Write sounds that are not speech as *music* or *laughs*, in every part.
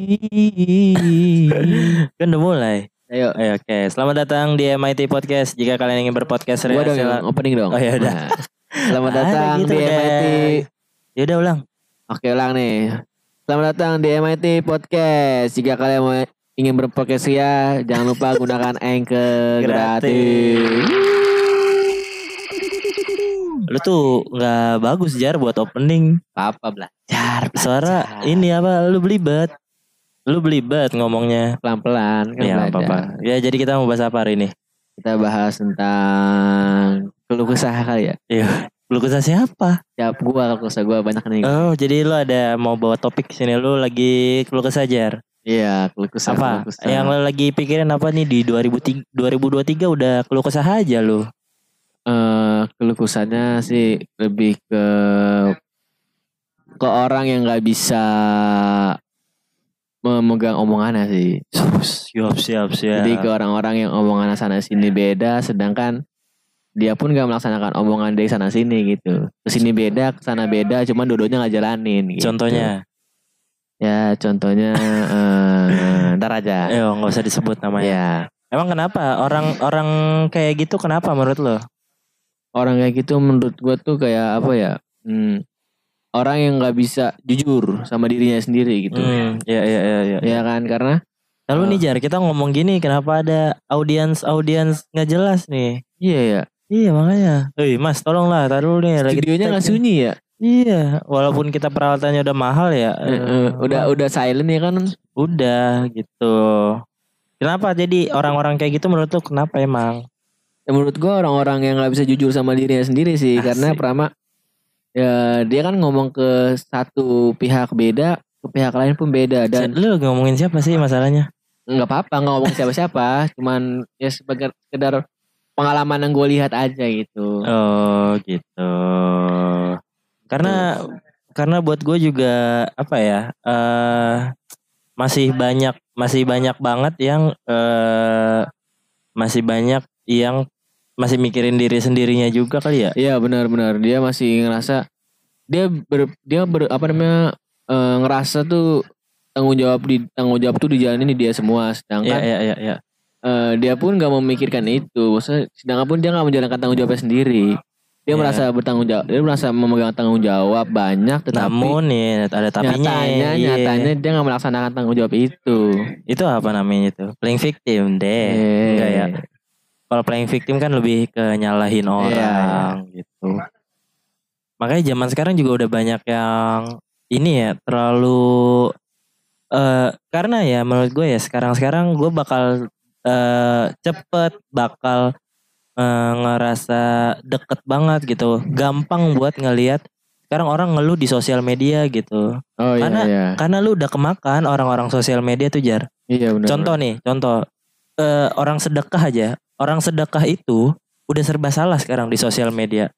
*laughs* kan udah mulai. Ayo. Ayo, oke. Selamat datang di MIT Podcast. Jika kalian ingin berpodcast, Gua dong sila- yang opening dong. Oh, ya udah. Nah, Selamat *laughs* Ah, datang gitu di deh. MIT. Ya udah ulang. Oke ulang nih. Selamat datang di MIT Podcast. Jika kalian mau ingin berpodcast ya, jangan lupa gunakan *laughs* Anchor Gratis. Lu tuh nggak bagus jar buat opening. Apa belajar? Suara ini apa? Lu belibet. Lu belibet ngomongnya. pelan-pelan kan Ya nggak belajar. apa-apa. Ya jadi kita mau bahas apa hari ini? Kita bahas tentang keluh kesah kali ya. Iya. Lu kesah siapa? Siap gua kalau kesah gua banyak nih. Oh, jadi lu ada mau bawa topik sini lu lagi keluh kesah jar. Iya, keluh kesah. apa? keluh kesah. Yang lu lagi pikirin apa nih di 2003, 2023 udah keluh kesah aja lu. eh keluh kesahnya sih lebih ke ke orang yang nggak bisa memegang omongannya sih. Siap, siap, siap. Jadi ke orang-orang yang omongannya sana sini beda, sedangkan dia pun gak melaksanakan omongan dari sana sini gitu. Ke sini beda, ke sana beda, cuman dua-duanya nggak jalanin. Gitu. Contohnya, Ya contohnya, *laughs* eh ntar aja. ayo nggak usah disebut namanya. Ya Emang kenapa orang-orang kayak gitu kenapa menurut lo? orang kayak gitu menurut gue tuh kayak apa ya? Hmm, orang yang nggak bisa jujur sama dirinya sendiri gitu. Hmm, ya, ya, ya, ya. Ya kan karena Lalu Oh. nih Jar, kita ngomong gini, kenapa ada audiens audiens nggak jelas nih? iya ya. Iya makanya. Hei Mas, tolonglah, taruh nih. lagi Studionya nggak sunyi ya. Iya, walaupun kita perawatannya udah mahal ya. Eh, eh, udah udah silent ya kan. udah gitu. Kenapa jadi orang-orang kayak gitu menurut lo kenapa emang? Ya, menurut gua orang-orang yang nggak bisa jujur sama dirinya sendiri sih Asik. karena pertama ya dia kan ngomong ke satu pihak beda ke pihak lain pun beda dan lu ngomongin siapa sih masalahnya? nggak apa-apa nggak ngomong siapa-siapa *laughs* cuman ya sebagai sekedar pengalaman yang gue lihat aja gitu Oh gitu. Karena karena buat gue juga apa ya eh masih banyak masih banyak banget yang eh masih banyak yang masih mikirin diri sendirinya juga kali ya. iya benar-benar dia masih ngerasa dia ber, dia ber, apa namanya eh, ngerasa tuh tanggung jawab di tanggung jawab tuh dijalanin di dia semua sedangkan iya iya iya. eh, dia pun nggak memikirkan itu Maksudnya, sedangkan pun dia nggak menjalankan tanggung jawabnya sendiri dia Iya. merasa bertanggung jawab dia merasa memegang tanggung jawab banyak tetapi Namun nih ada tapinya. nyatanya iya. nyatanya dia nggak melaksanakan tanggung jawab itu itu apa namanya itu? Playing victim deh. Enggak ya. Kalau playing victim kan lebih ke nyalahin Iya, orang gitu. Makanya zaman sekarang juga udah banyak yang ini ya terlalu eh karena ya menurut gue ya sekarang-sekarang gue bakal eh cepet bakal eh, ngerasa deket banget gitu. Gampang buat ngelihat sekarang orang ngeluh di sosial media gitu. oh iya Karena- iya Karena lu udah kemakan orang-orang sosial media tuh jar. iya benar Contoh nih, contoh eh, orang sedekah aja, orang sedekah itu udah serba salah sekarang di sosial media.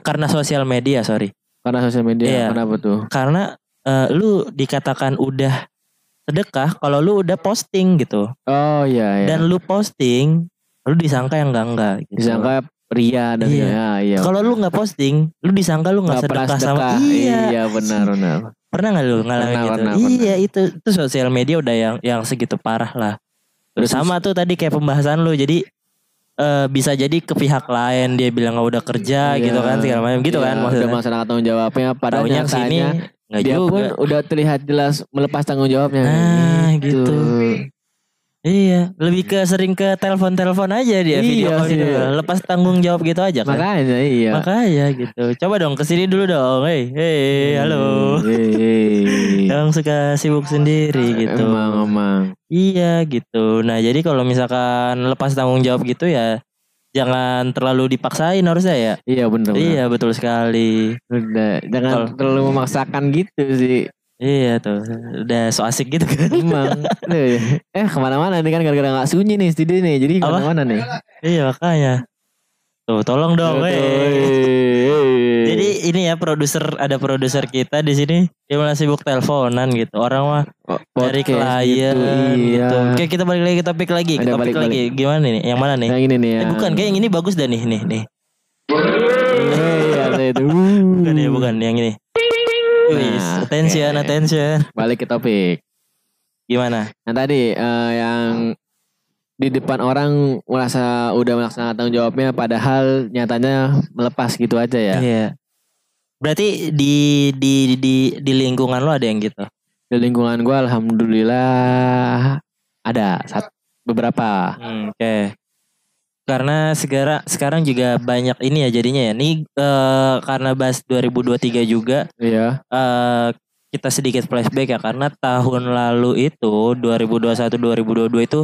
Karena sosial media, sorry. karena sosial media Iya. kenapa tuh Karena eh, lu dikatakan udah sedekah kalau lu udah posting gitu. oh iya iya Dan lu posting, lu disangka yang enggak enggak gitu. disangka pria dan Iya. ya, iya Kalau lu nggak posting, lu disangka lu nggak pernah sedekah sama sedekah. iya. iya benar benar Pernah nggak lu ngalamin Pernah, gitu? pernah, iya itu itu sosial media udah yang yang segitu parah lah. Terus sama tuh tadi kayak pembahasan lu jadi eh bisa jadi ke pihak lain dia bilang nggak udah kerja Iya. gitu kan segala macam gitu Iya, kan udah maksudnya. melaksanakan tanggung jawabnya padahal Taunya sini nggak dia juga. pun udah terlihat jelas melepas tanggung jawabnya Nah, gitu. Iya, lebih ke sering ke telepon-telepon aja dia Iya video call gitu. Lepas tanggung jawab gitu aja kan. makanya iya Makanya gitu. Coba dong ke sini dulu dong. Hei, hei, halo. Yang suka sibuk sendiri gitu. emang emang Iya gitu. Nah jadi kalau misalkan lepas tanggung jawab gitu ya jangan terlalu dipaksain harusnya ya. iya benar. Iya betul sekali. Udah, jangan Kalau- terlalu memaksakan gitu sih. Iya tuh. Udah so asik gitu kan. Emang. *laughs* Eh ke mana-mana nih kan gara-gara nggak sunyi nih studio nih. Jadi ke mana-mana nih. iya makanya. Tuh tolong dong. Hei. Jadi ini ya produser ada produser kita di sini dia malah sibuk teleponan gitu. Orang mah dari podcast klien gitu, iya. gitu. Oke kita balik lagi ke topik lagi. Ke topik balik-balik. lagi. Gimana nih? Yang mana nih? Yang ini nih ya. Eh, bukan kayak yang ini bagus dah nih nih nih. Iya, ada itu. Bukan ya bukan yang ini. Wis, Nah, attention, oke. attention. Balik ke topik. Gimana? Nah tadi eh, yang di depan orang merasa udah melaksanakan tanggung jawabnya padahal nyatanya melepas gitu aja ya. Iya. Berarti di di di di lingkungan lo ada yang gitu. Di lingkungan gua alhamdulillah ada sat, beberapa. Hmm, Oke. Karena sekarang sekarang juga banyak ini ya jadinya ya. Ini eh, karena bahas 2023 juga Iya. eh kita sedikit flashback ya karena tahun lalu itu 2021 2022 itu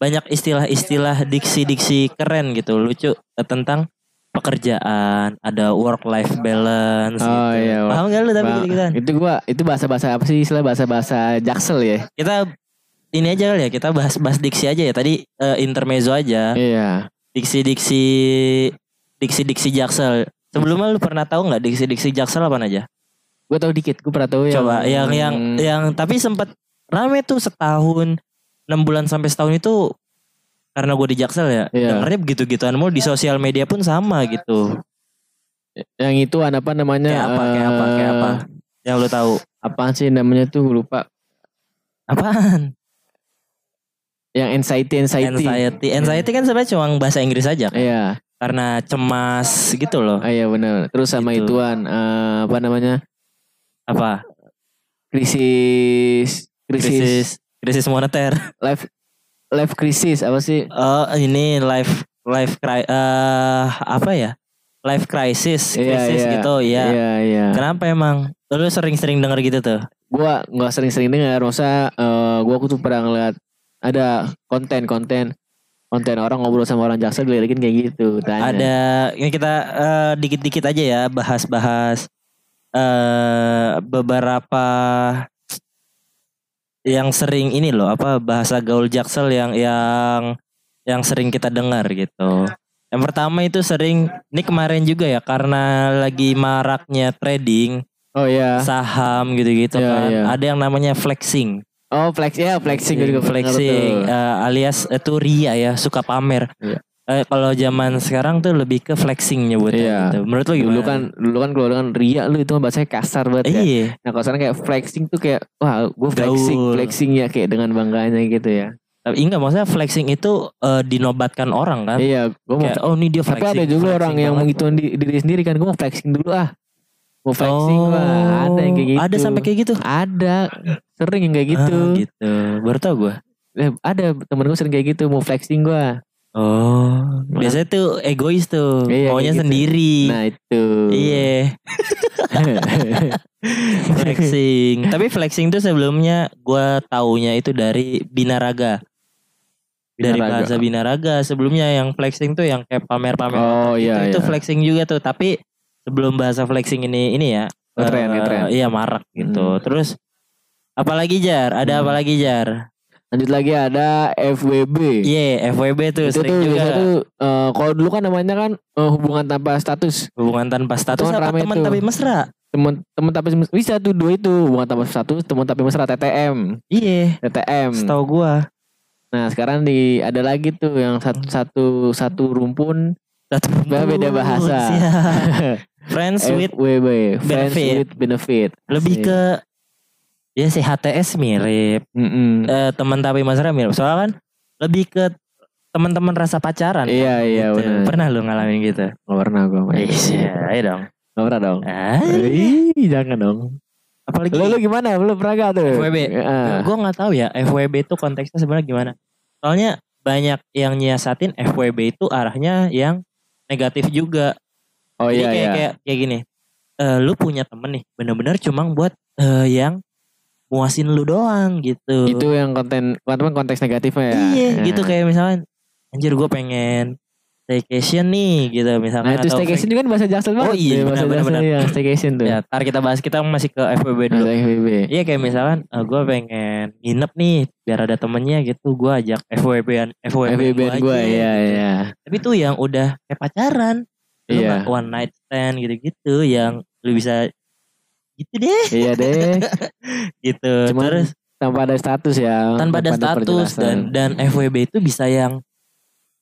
banyak istilah-istilah diksi-diksi keren gitu lucu tentang pekerjaan, ada work life balance Oh, gitu. iya, Paham gak lu tapi gitu itu gua itu bahasa-bahasa apa sih istilah bahasa-bahasa jaksel ya? Kita ini aja kali ya, kita bahas-bahas diksi aja ya. Tadi eh, intermezzo aja. Iya. Diksi-diksi diksi-diksi jaksel. Sebelumnya lu pernah tahu nggak diksi-diksi jaksel apa aja? Gue tahu dikit, gue pernah tahu yang Coba yang yang yang tapi sempat rame tuh setahun enam bulan sampai setahun itu karena gue di Jaksel ya Iya. dengernya begitu-gituan mulu di sosial media pun sama gitu yang itu apa namanya? kayak apa kayak apa kayak apa eh, yang lu tahu Apaan sih namanya tuh lupa. apaan Yang anxiety anxiety. anxiety anxiety kan sebenarnya cuma bahasa Inggris aja kan? Iya, karena cemas gitu loh ah, iya benar. Terus sama Gitu. ituan eh, apa namanya? apa Krisis krisis, krisis krisis moneter life life krisis apa sih? oh ini life life cri eh apa ya life crisis krisis iya. gitu ya Iya, iya. kenapa emang lu sering-sering denger gitu tuh Gua nggak sering-sering dengar, masa eh, gua aku tuh pernah ngeliat ada konten-konten konten orang ngobrol sama orang jaksa dilirikin kayak gitu. Tanya. ada ini kita eh, dikit-dikit aja ya bahas-bahas eh beberapa yang sering ini loh apa bahasa gaul jaksel yang yang yang sering kita dengar gitu. Yang pertama itu sering ini kemarin juga ya karena lagi maraknya trading Oh iya. saham gitu-gitu Iya, kan. iya. Ada yang namanya flexing. Oh flex ya flexing juga flexing eh, alias itu ria ya suka pamer. Iya. Eh, kalau zaman sekarang tuh lebih ke flexing nyebutnya Iya. gitu. Menurut lo gimana? Dulu kan dulu kan kalau kan ria lu itu bahasanya kasar banget ya. Iya. Nah kalau sekarang kayak flexing tuh kayak wah gue flexing Gaul. flexing ya kayak dengan bangganya gitu ya. Tapi enggak maksudnya flexing itu eh, dinobatkan orang kan. Iya, gue mau. Kayak oh ini dia Tapi flexing. ada juga orang yang mengituan di, diri sendiri kan gue mau flexing dulu ah. Mau flexing oh, wah ada yang kayak gitu. Ada sampai kayak gitu. Ada sering yang kayak gitu. Ah, gitu. Baru tau gue. Eh, ada temen gue sering kayak gitu mau flexing gue. Oh, biasanya tuh egois tuh, Iya, maunya gitu. sendiri. Nah itu. Iya, *laughs* flexing. Tapi flexing tuh sebelumnya gua taunya itu dari binaraga. Dari Binaraga. bahasa binaraga. Sebelumnya yang flexing tuh yang kayak pamer-pamer. Oh, iya. Itu iya. flexing juga tuh. Tapi sebelum bahasa flexing ini ini ya. Ngetren, eh, ngetren. Iya marak gitu. Hmm. Terus apalagi jar? Ada Hmm. apa lagi jar? Lanjut lagi ada FWB. Iya FWB tuh itu sering tuh juga. biasa tuh eh, kalau dulu kan namanya kan eh, hubungan tanpa status. Hubungan tanpa status Itu kan apa teman tapi mesra? Temen temen tapi bisa tuh dua itu hubungan tanpa status, temen tapi mesra TTM, Iya. TTM. Setahu gua. Nah sekarang di ada lagi tuh yang satu satu satu rumpun Satu Beda- beda bahasa. *laughs* Friends with FWB, friends benefit. with benefit. lebih Asik. ke ya sih HTS mirip Mm-mm. eh, teman tapi mesra mirip soalnya kan lebih ke teman-teman rasa pacaran Iya iya gitu. pernah lu ngalamin gitu Gak pernah gue iya ayo dong Gak pernah dong. ah, Ih, jangan dong. apalagi Lu, lu gimana? Lu pernah gak tuh? FWB. Ah. gue nggak tahu ya FWB itu konteksnya sebenarnya gimana soalnya banyak yang nyiasatin FWB itu arahnya yang negatif juga Oh Jadi iya kayak, iya. kayak kayak gini. Eh lu punya temen nih, bener-bener cuma buat eh, yang muasin lu doang gitu. Itu yang konten, konten konteks negatifnya ya. Iya, Nah. gitu kayak misalnya anjir gue pengen staycation nih gitu misalkan Nah itu staycation juga kan bahasa Jaksel banget. Oh iya, Ya, bahasa benar, benar, ya, staycation tuh. Ya, ntar kita bahas kita masih ke FWB dulu. Bahasa FWB. Iya kayak misalkan gue pengen nginep nih biar ada temennya gitu gue ajak FWB, FWB gua gue aja, iya. Tapi tuh yang udah kayak pacaran. Iya. nggak one night stand gitu-gitu yang lu bisa gitu deh Iya deh. *laughs* gitu. Cuman Terus tanpa ada status ya. tanpa ada status dan dan FWB itu bisa yang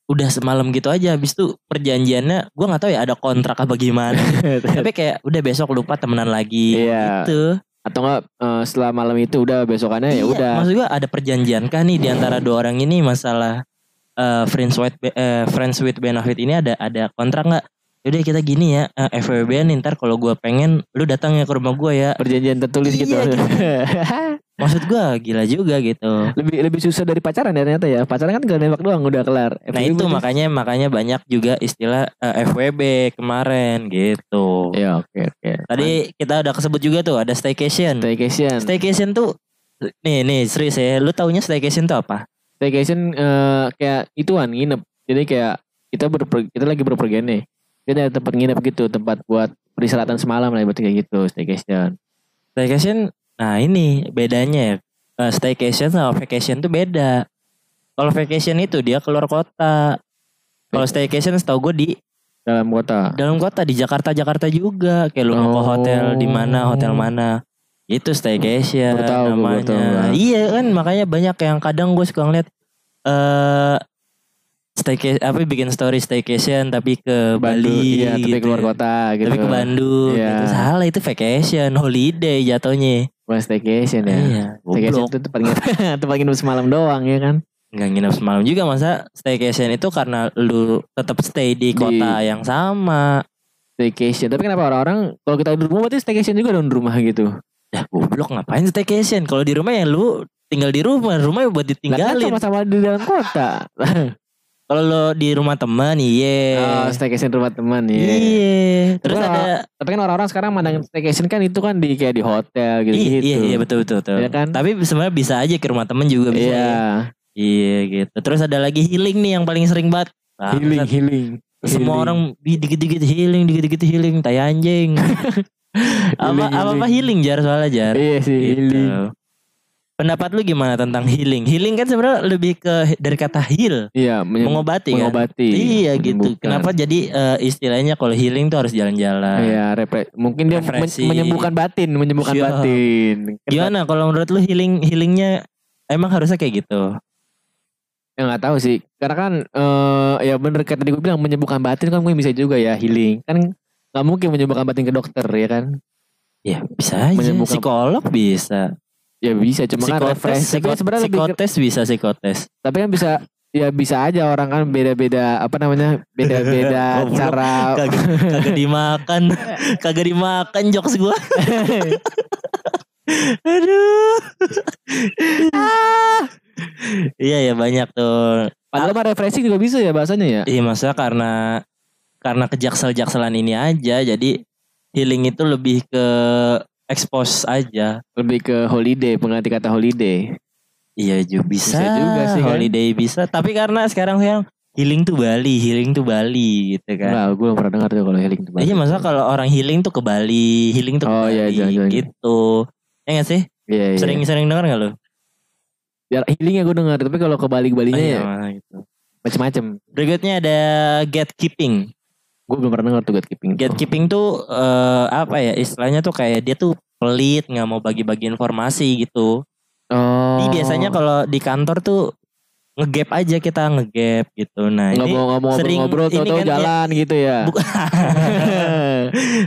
udah semalam gitu aja habis itu perjanjiannya gua nggak tahu ya ada kontrak apa gimana *laughs* tapi kayak udah besok lupa temenan lagi Iya. gitu Atau enggak eh, setelah malam itu udah besokannya ya Iya, udah. Maksud gue ada perjanjian kah nih di antara dua orang ini masalah eh, friends with eh, friends with benefit ini ada ada kontrak nggak? Udah kita gini ya, eh, FWB nih ntar kalau gue pengen lu datang ya ke rumah gue ya. Perjanjian tertulis gitu. Iya, gitu. *laughs* Maksud gue gila juga gitu. lebih lebih susah dari pacaran ya ternyata ya. Pacaran kan tinggal nembak doang udah kelar. Nah FWB itu tuh- makanya makanya banyak juga istilah eh, FWB kemarin gitu. Ya oke oke. Tadi kita udah kesebut juga tuh ada staycation. staycation. Staycation tuh nih nih serius ya. Lu taunya staycation tuh apa? Staycation eh, kayak ituan nginep. Jadi kayak kita berper, kita lagi berpergian nih. Kita ada tempat nginep gitu, tempat buat peristirahatan semalam lah berarti kayak gitu staycation. Staycation, nah ini bedanya ya. Eh, Staycation sama vacation tuh beda. Kalau vacation itu dia keluar kota. Kalau staycation setahu gue di Dalam kota. dalam kota di Jakarta Jakarta juga. Kayak lu ke Oh. hotel di mana hotel mana. Itu staycation tahu namanya. tahu. Iya kan makanya banyak yang kadang gue suka ngeliat eh staycation apa bikin story staycation tapi ke Bali iya, tapi gitu keluar ya. kota gitu. Tapi ke Bandung Iya. gitu. Salah itu vacation, holiday jatuhnya. Bukan staycation ya. Iya, Staycation itu tempat nginep, *laughs* tempat nginep semalam doang ya kan. Nggak nginep semalam juga masa staycation itu karena lu tetap stay di Di- kota yang sama. Staycation. Tapi kenapa orang-orang kalau kita di rumah berarti staycation juga dong di rumah gitu. Ya goblok ngapain staycation? Kalau di rumah ya lu tinggal di rumah, rumah buat Lah kan ditinggalin. sama-sama di dalam kota. *laughs* Kalau lo di rumah teman, iya. Oh, staycation rumah teman ya. Iya. Terus Tapi ada Tapi kan orang-orang sekarang mandang staycation kan itu kan di kayak di hotel gitu Iya, gitu. iya, iya betul betul betul. Iya kan? Tapi sebenarnya bisa aja ke rumah temen juga bisa. Iya. ya. Iya gitu. Terus ada lagi healing nih yang paling sering banget. Bangsat. Healing, healing. Semua Healing. orang di- dikit-dikit healing, dikit-dikit healing, tai anjing. *laughs* apa Healing, apa apa healing jar soalnya jar. Iya sih, Gitu. healing. Pendapat lu gimana tentang healing? Healing kan sebenarnya lebih ke dari kata heal, Iya, menyem- mengobati kan. mengobati. Iya gitu. Kenapa jadi eh, istilahnya kalau healing tuh harus jalan-jalan? Iya, repre- mungkin dia men- menyembuhkan batin, menyembuhkan Siap. batin. Kenapa- Gimana kalau menurut lu healing healingnya emang harusnya kayak gitu? Ya nggak tahu sih. Karena kan eh ya bener kata tadi gue bilang menyembuhkan batin kan mungkin bisa juga ya healing. Kan nggak mungkin menyembuhkan batin ke dokter ya kan? Ya bisa aja. Menyembuhkan- Psikolog bisa. Ya bisa cuma kan Psikotes, refresh. Tapi psiko- sebenarnya lebih psikotes bisa psikotes. tapi kan bisa ya bisa aja orang kan beda-beda apa namanya beda-beda *laughs* cara Kagak, kagak dimakan, *laughs* kagak dimakan jokes gua. *laughs* Aduh. Iya ya banyak tuh. padahal mah refreshing juga bisa ya bahasanya ya Iya masa karena karena kejaksel-jakselan ini aja jadi healing itu lebih ke expose aja. lebih ke holiday pengganti kata holiday Iya juga bisa, Bisa juga sih, kan? holiday bisa. Tapi karena sekarang sekarang healing tuh Bali, healing tuh Bali gitu kan. Enggak, gue belum pernah dengar tuh kalau healing itu Iya masa kalau orang healing tuh ke Bali, healing tuh ke Oh, iya, Bali jangan-jangan. gitu. Ya gak sih? Iya, iya. Sering-sering denger gak lu? Ya, healingnya gue dengar, tapi kalau ke Bali Balinya Iya, ya gitu. macem-macem. Berikutnya ada gatekeeping. Gue belum pernah dengar tuh gatekeeping. Gatekeeping tuh eh, apa ya? Istilahnya tuh kayak dia tuh pelit, nggak mau bagi-bagi informasi gitu. Oh. Jadi biasanya kalau di kantor tuh ngegap aja kita ngegap gitu. Nah nggak ini mau nggak mau sering- ngobrol-ngobrol ini kan ya- jalan gitu ya. *laughs* *laughs*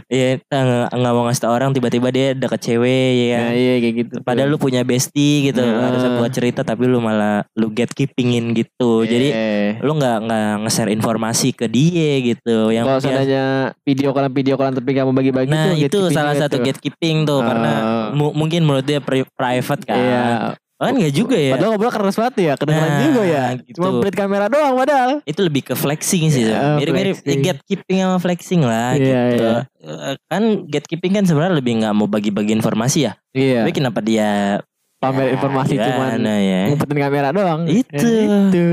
Iya, nggak nggak mau ngasih tau orang tiba-tiba dia deket cewek ya. Nah, iya kayak gitu. Padahal lu punya bestie gitu, Nah. harusnya buat cerita tapi lu malah lu gatekeepingin gitu. Jadi Eh, lu nggak nggak nge-share informasi ke dia gitu. Yang kalau seandainya video callan video callan tapi kamu bagi-bagi nah itu salah juga satu gatekeeping tuh Ah. karena mu- mungkin menurut dia pri- private kan. Iya. Kan nggak juga ya. Padahal ngobrol keras banget ya, kedengeran Nah, juga ya. gitu. Cuma pelit kamera doang padahal. Itu lebih ke flexing sih. Iya, Mirip-mirip flexing. gatekeeping sama flexing lah Iya, gitu. iya. Eh, Kan gatekeeping kan sebenarnya lebih nggak mau bagi-bagi informasi ya. Iya. Tapi kenapa dia Pamer Ya, informasi cuman gimana ya? ngumpetin kamera doang. Itu. Ya, itu.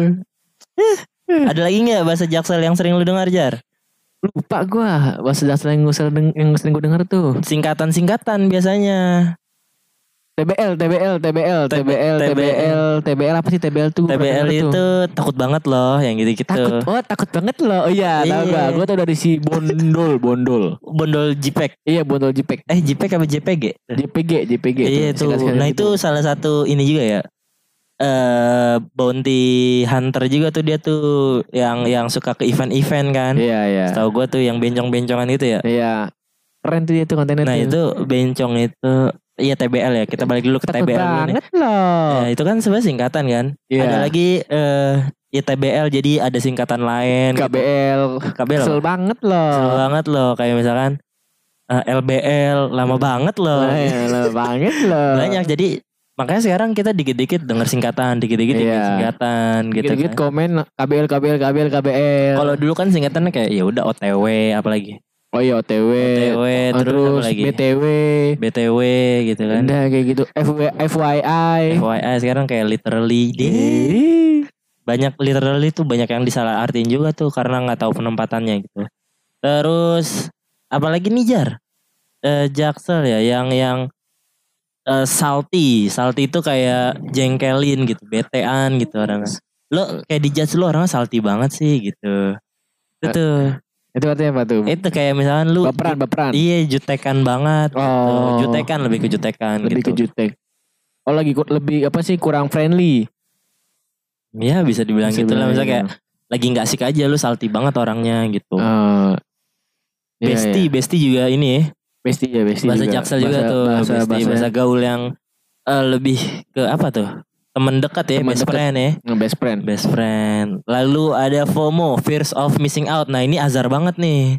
Ada lagi nggak bahasa jaksel yang sering lu dengar jar? Lupa gua bahasa dasar yang sering yang sering gua denger tuh. Singkatan-singkatan biasanya. TBL, TBL, TBL, TBL, TBL, TBL apa sih TBL tuh? TBL itu takut banget loh yang gitu-gitu. takut oh takut banget loh oh iya tahu Iya. gak gue tau dari si Bondol Bondol Bondol JPEG. iya Bondol JPEG Eh JPEG apa JPG? JPG JPG Iya itu. Nah gitu. itu salah satu ini juga ya. Eh bounty hunter juga tuh dia tuh yang yang suka ke event-event kan. iya iya Tahu gue tuh yang bencong-bencongan itu ya. iya keren tuh dia tuh kontennya Nah itu bencong itu iya TBL ya. Kita balik dulu ke Takut TBL dulu nih. banget loh. Ya, itu kan sebenarnya singkatan kan. Iya. Ada lagi eh ya TBL jadi ada singkatan lain. gitu. KBL. KBL Kesel banget loh. Kesel banget loh kayak misalkan eh, LBL lama banget loh. Lah, ya, lah, *laughs* banget loh. Banyak jadi makanya sekarang kita dikit-dikit denger singkatan, dikit-dikit denger Iya. singkatan gitu Dikit-dikit kan. komen KBL KBL KBL KBL. Kalau dulu kan singkatannya kayak ya udah OTW apalagi. Oh iya OTW. OTW Oh, terus, lagi? BTW. BTW gitu kan. Udah kayak gitu. FW, FYI. FYI sekarang kayak literally deh. Banyak literally tuh banyak yang disalah artiin juga tuh karena nggak tahu penempatannya gitu. Terus apalagi nih Jar? Eh, Jaksel ya yang yang eh, salty, salty itu kayak jengkelin gitu, betean gitu orang. Lo kayak di judge lo orangnya salty banget sih gitu. Itu tuh, Itu artinya apa tuh? itu kayak misalkan lu Baperan, baperan. Iya jutekan banget gitu. Oh. Jutekan lebih ke jutekan lebih ke gitu. jutek. Oh lagi lebih apa sih kurang friendly. Iya bisa dibilang Bisa gitu lah misalnya kayak gitu. lagi nggak asik aja lu salty banget orangnya gitu. Iya, Besti, iya. besti juga ini ya. Besti ya, besti Bahasa juga. jaksel juga Bahasa- tuh. Bahasa, besti, bahasa, bahasa gaul yang eh, lebih ke apa tuh? Temen dekat ya, Temen best dekat. friend ya. best friend. Best friend. Lalu ada FOMO, fears of missing out. Nah ini azar banget nih.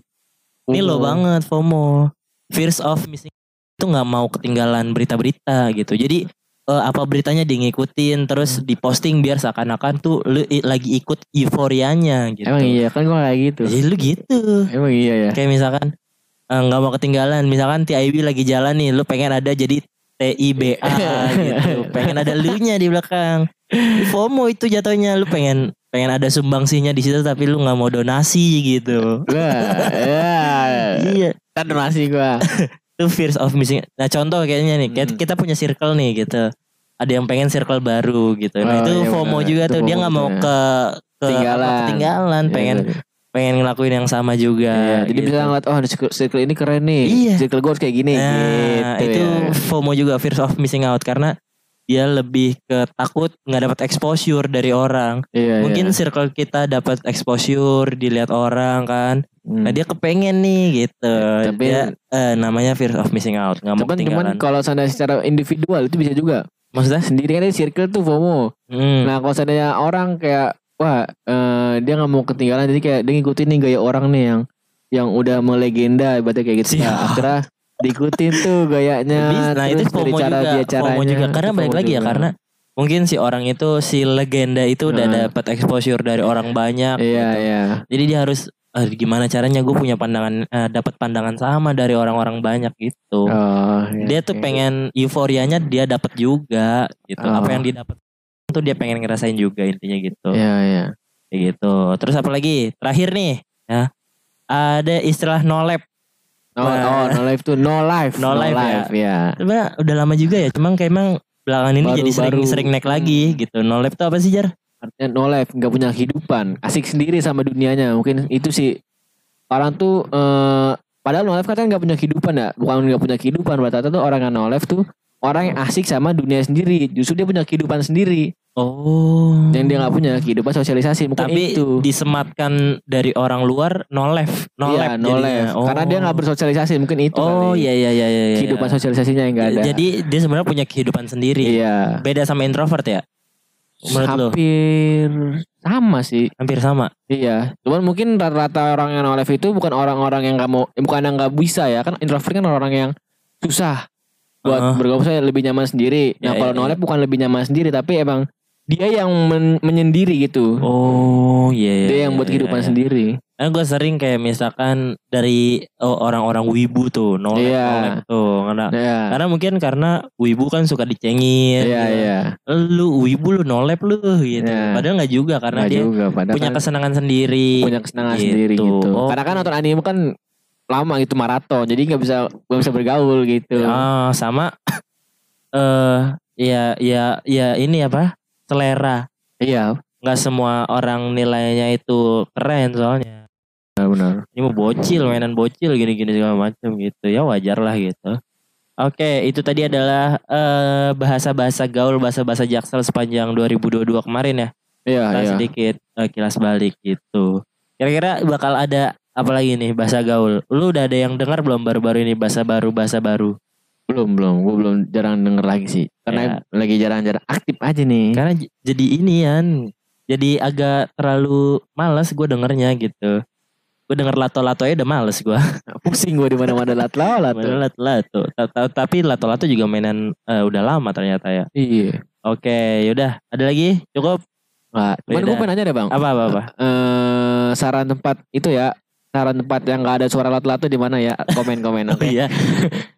Ini lo banget FOMO. Fears of missing itu nggak mau ketinggalan berita-berita gitu. Jadi eh, apa beritanya di ngikutin Hmm. terus diposting biar seakan-akan tuh lu lagi ikut euforianya gitu. Emang iya kan gua kayak gitu. Jadi lu gitu. Emang iya ya. Kayak misalkan eh, nggak mau ketinggalan, misalkan TIB lagi jalan nih, lu pengen ada jadi TIBA *laughs* gitu, pengen ada lu nya di belakang. FOMO itu jatuhnya, lu pengen pengen ada sumbangsinya di situ tapi lu nggak mau donasi gitu. Wah, ya. Iya, Kan donasi gua. *laughs* itu fears of missing. Nah contoh kayaknya nih, Hmm. kita punya circle nih gitu. Ada yang pengen circle baru gitu. Nah Oh, itu iya FOMO benar. juga Itu tuh, dia nggak mau ya. ke ke Ketinggalan. ketinggalan, pengen Iya, pengen ngelakuin yang sama juga. Iya, jadi gitu. bisa ngeliat oh circle, circle ini keren nih. Iya. Circle gue harus kayak gini Nah, gitu itu ya. FOMO juga fear of missing out karena dia lebih ke takut nggak dapat exposure dari orang. Iya, Mungkin iya. circle kita dapat exposure dilihat orang kan. Hmm. Nah, dia kepengen nih gitu. Tapi- dia eh, namanya fear of missing out, nggak mau Cuman, kalau seandainya secara individual itu bisa juga. Maksudnya? Sendiri kan circle tuh FOMO. Hmm. Nah kalau seandainya orang kayak wah eh, dia nggak mau ketinggalan jadi kayak dia ngikutin nih gaya orang nih yang yang udah melegenda ibaratnya kayak gitu. Siap. Nah, akhirnya diikutin tuh gayanya. Nah itu FOMO cara juga, dia caranya. FOMO juga. Karena balik lagi ya juga. karena mungkin si orang itu si legenda itu udah Heeh. dapat exposure dari orang banyak. Iya gitu. iya. Jadi dia harus "Ah, gimana caranya gue punya pandangan eh, dapat pandangan sama dari orang-orang banyak gitu. Oh, iya, dia tuh iya. pengen euforianya dia dapat juga gitu. Oh. Apa yang didapat tuh dia pengen ngerasain juga intinya gitu. Iya iya. Kayak gitu. Terus apa lagi? Terakhir nih ya. Ada istilah no lab. Oh, Nah. oh, no life tuh no life. No life ya. ya. Sebenarnya udah lama juga ya. Cuman kayak emang belakangan ini Baru- jadi sering baru. sering naik lagi gitu. No lab tuh apa sih Jar? Artinya no life, nggak punya kehidupan, asik sendiri sama dunianya. Mungkin itu sih orang tuh eh padahal no life kan nggak punya kehidupan ya, bukan nggak punya kehidupan. Rata-rata tuh orang yang no life tuh orang yang asik sama dunia sendiri. Justru dia punya kehidupan sendiri, Oh. yang dia nggak punya kehidupan sosialisasi. Mungkin Tapi itu. disematkan dari orang luar no left, no Iya, lab no life. Oh. Karena dia nggak bersosialisasi, mungkin itu. Oh kali. iya iya iya iya. iya. Kehidupan sosialisasinya yang nggak ada. Jadi dia sebenarnya punya kehidupan sendiri. iya. Beda sama introvert ya? Menurut lo? Hampir sama sih. Hampir sama. Iya, cuman mungkin rata-rata orang yang no life itu bukan orang-orang yang nggak mau, eh, bukan yang nggak bisa ya, kan introvert kan orang yang susah buat Heeh. bergaul saya lebih nyaman sendiri. Nah Ya, kalau ya, no ya. life bukan lebih nyaman sendiri, tapi emang dia yang men- menyendiri gitu. Oh iya iya. dia yang iya, buat iya, kehidupan iya. sendiri. Nah, gue sering kayak misalkan dari oh, orang-orang wibu tuh, no lab, Iya. no lab tuh. Karena, Iya, karena mungkin karena wibu kan suka dicengin. iya, gitu. iya. Lu wibu lu no lab lu gitu. Iya. Padahal nggak juga karena Nggak dia juga, punya kan kesenangan sendiri. punya kesenangan gitu. sendiri gitu. Oh. Karena kan nonton anime kan lama gitu maraton, jadi nggak bisa nggak bisa bergaul gitu. Ah, sama *clears throat* eh ya ya ya ini apa? Selera. Iya, Nggak semua orang nilainya itu keren soalnya. benar. Ini mau bocil, mainan bocil gini-gini segala macam gitu. Ya wajar lah gitu. Oke, itu tadi adalah eh, bahasa-bahasa gaul, bahasa-bahasa jaksel sepanjang 2022 kemarin ya. Iya, iya. sedikit eh, kilas balik gitu. Kira-kira bakal ada apa lagi nih bahasa gaul? Lu udah ada yang dengar belum baru-baru ini bahasa baru bahasa baru? Belum belum, gue belum jarang denger lagi sih. Karena lagi jarang-jarang aktif aja nih. Karena jadi ini Yan. Jadi agak terlalu malas gue dengernya gitu. Gue denger lato-lato aja udah males gue. *laughs* Pusing gue di mana-mana lat lato. Lato-lato. Ta- Tapi lato-lato juga mainan eh, udah lama ternyata ya. Iya. Oke, yaudah. Ada lagi? Cukup? Nah, cuman gue pengen nanya deh bang. Apa apa apa? Eh saran tempat itu ya. Saran tempat yang gak ada suara lato-lato di mana ya? Komen-komen. *laughs* Oh Oke. iya.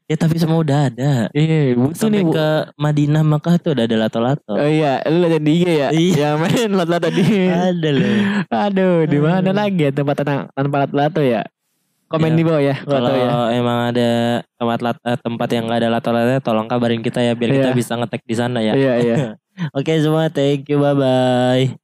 ya tapi semua udah ada. Iya, butuh Sampai nih bu. ke Madinah Makkah tuh udah ada lato-lato. Oh iya, lu lihat di IG ya? Iya. Yang main lato-lato di. Ada loh. Aduh, di mana lagi ya tempat tanpa, tanpa lato-lato ya? Komen Iya. di bawah ya, Kalau lato ya. emang ada tempat lat- eh, tempat yang nggak ada lato-lato tolong kabarin kita ya biar kita Iya. bisa ngetek di sana ya. Iya, iya. *laughs* Oke semua, thank you, bye bye.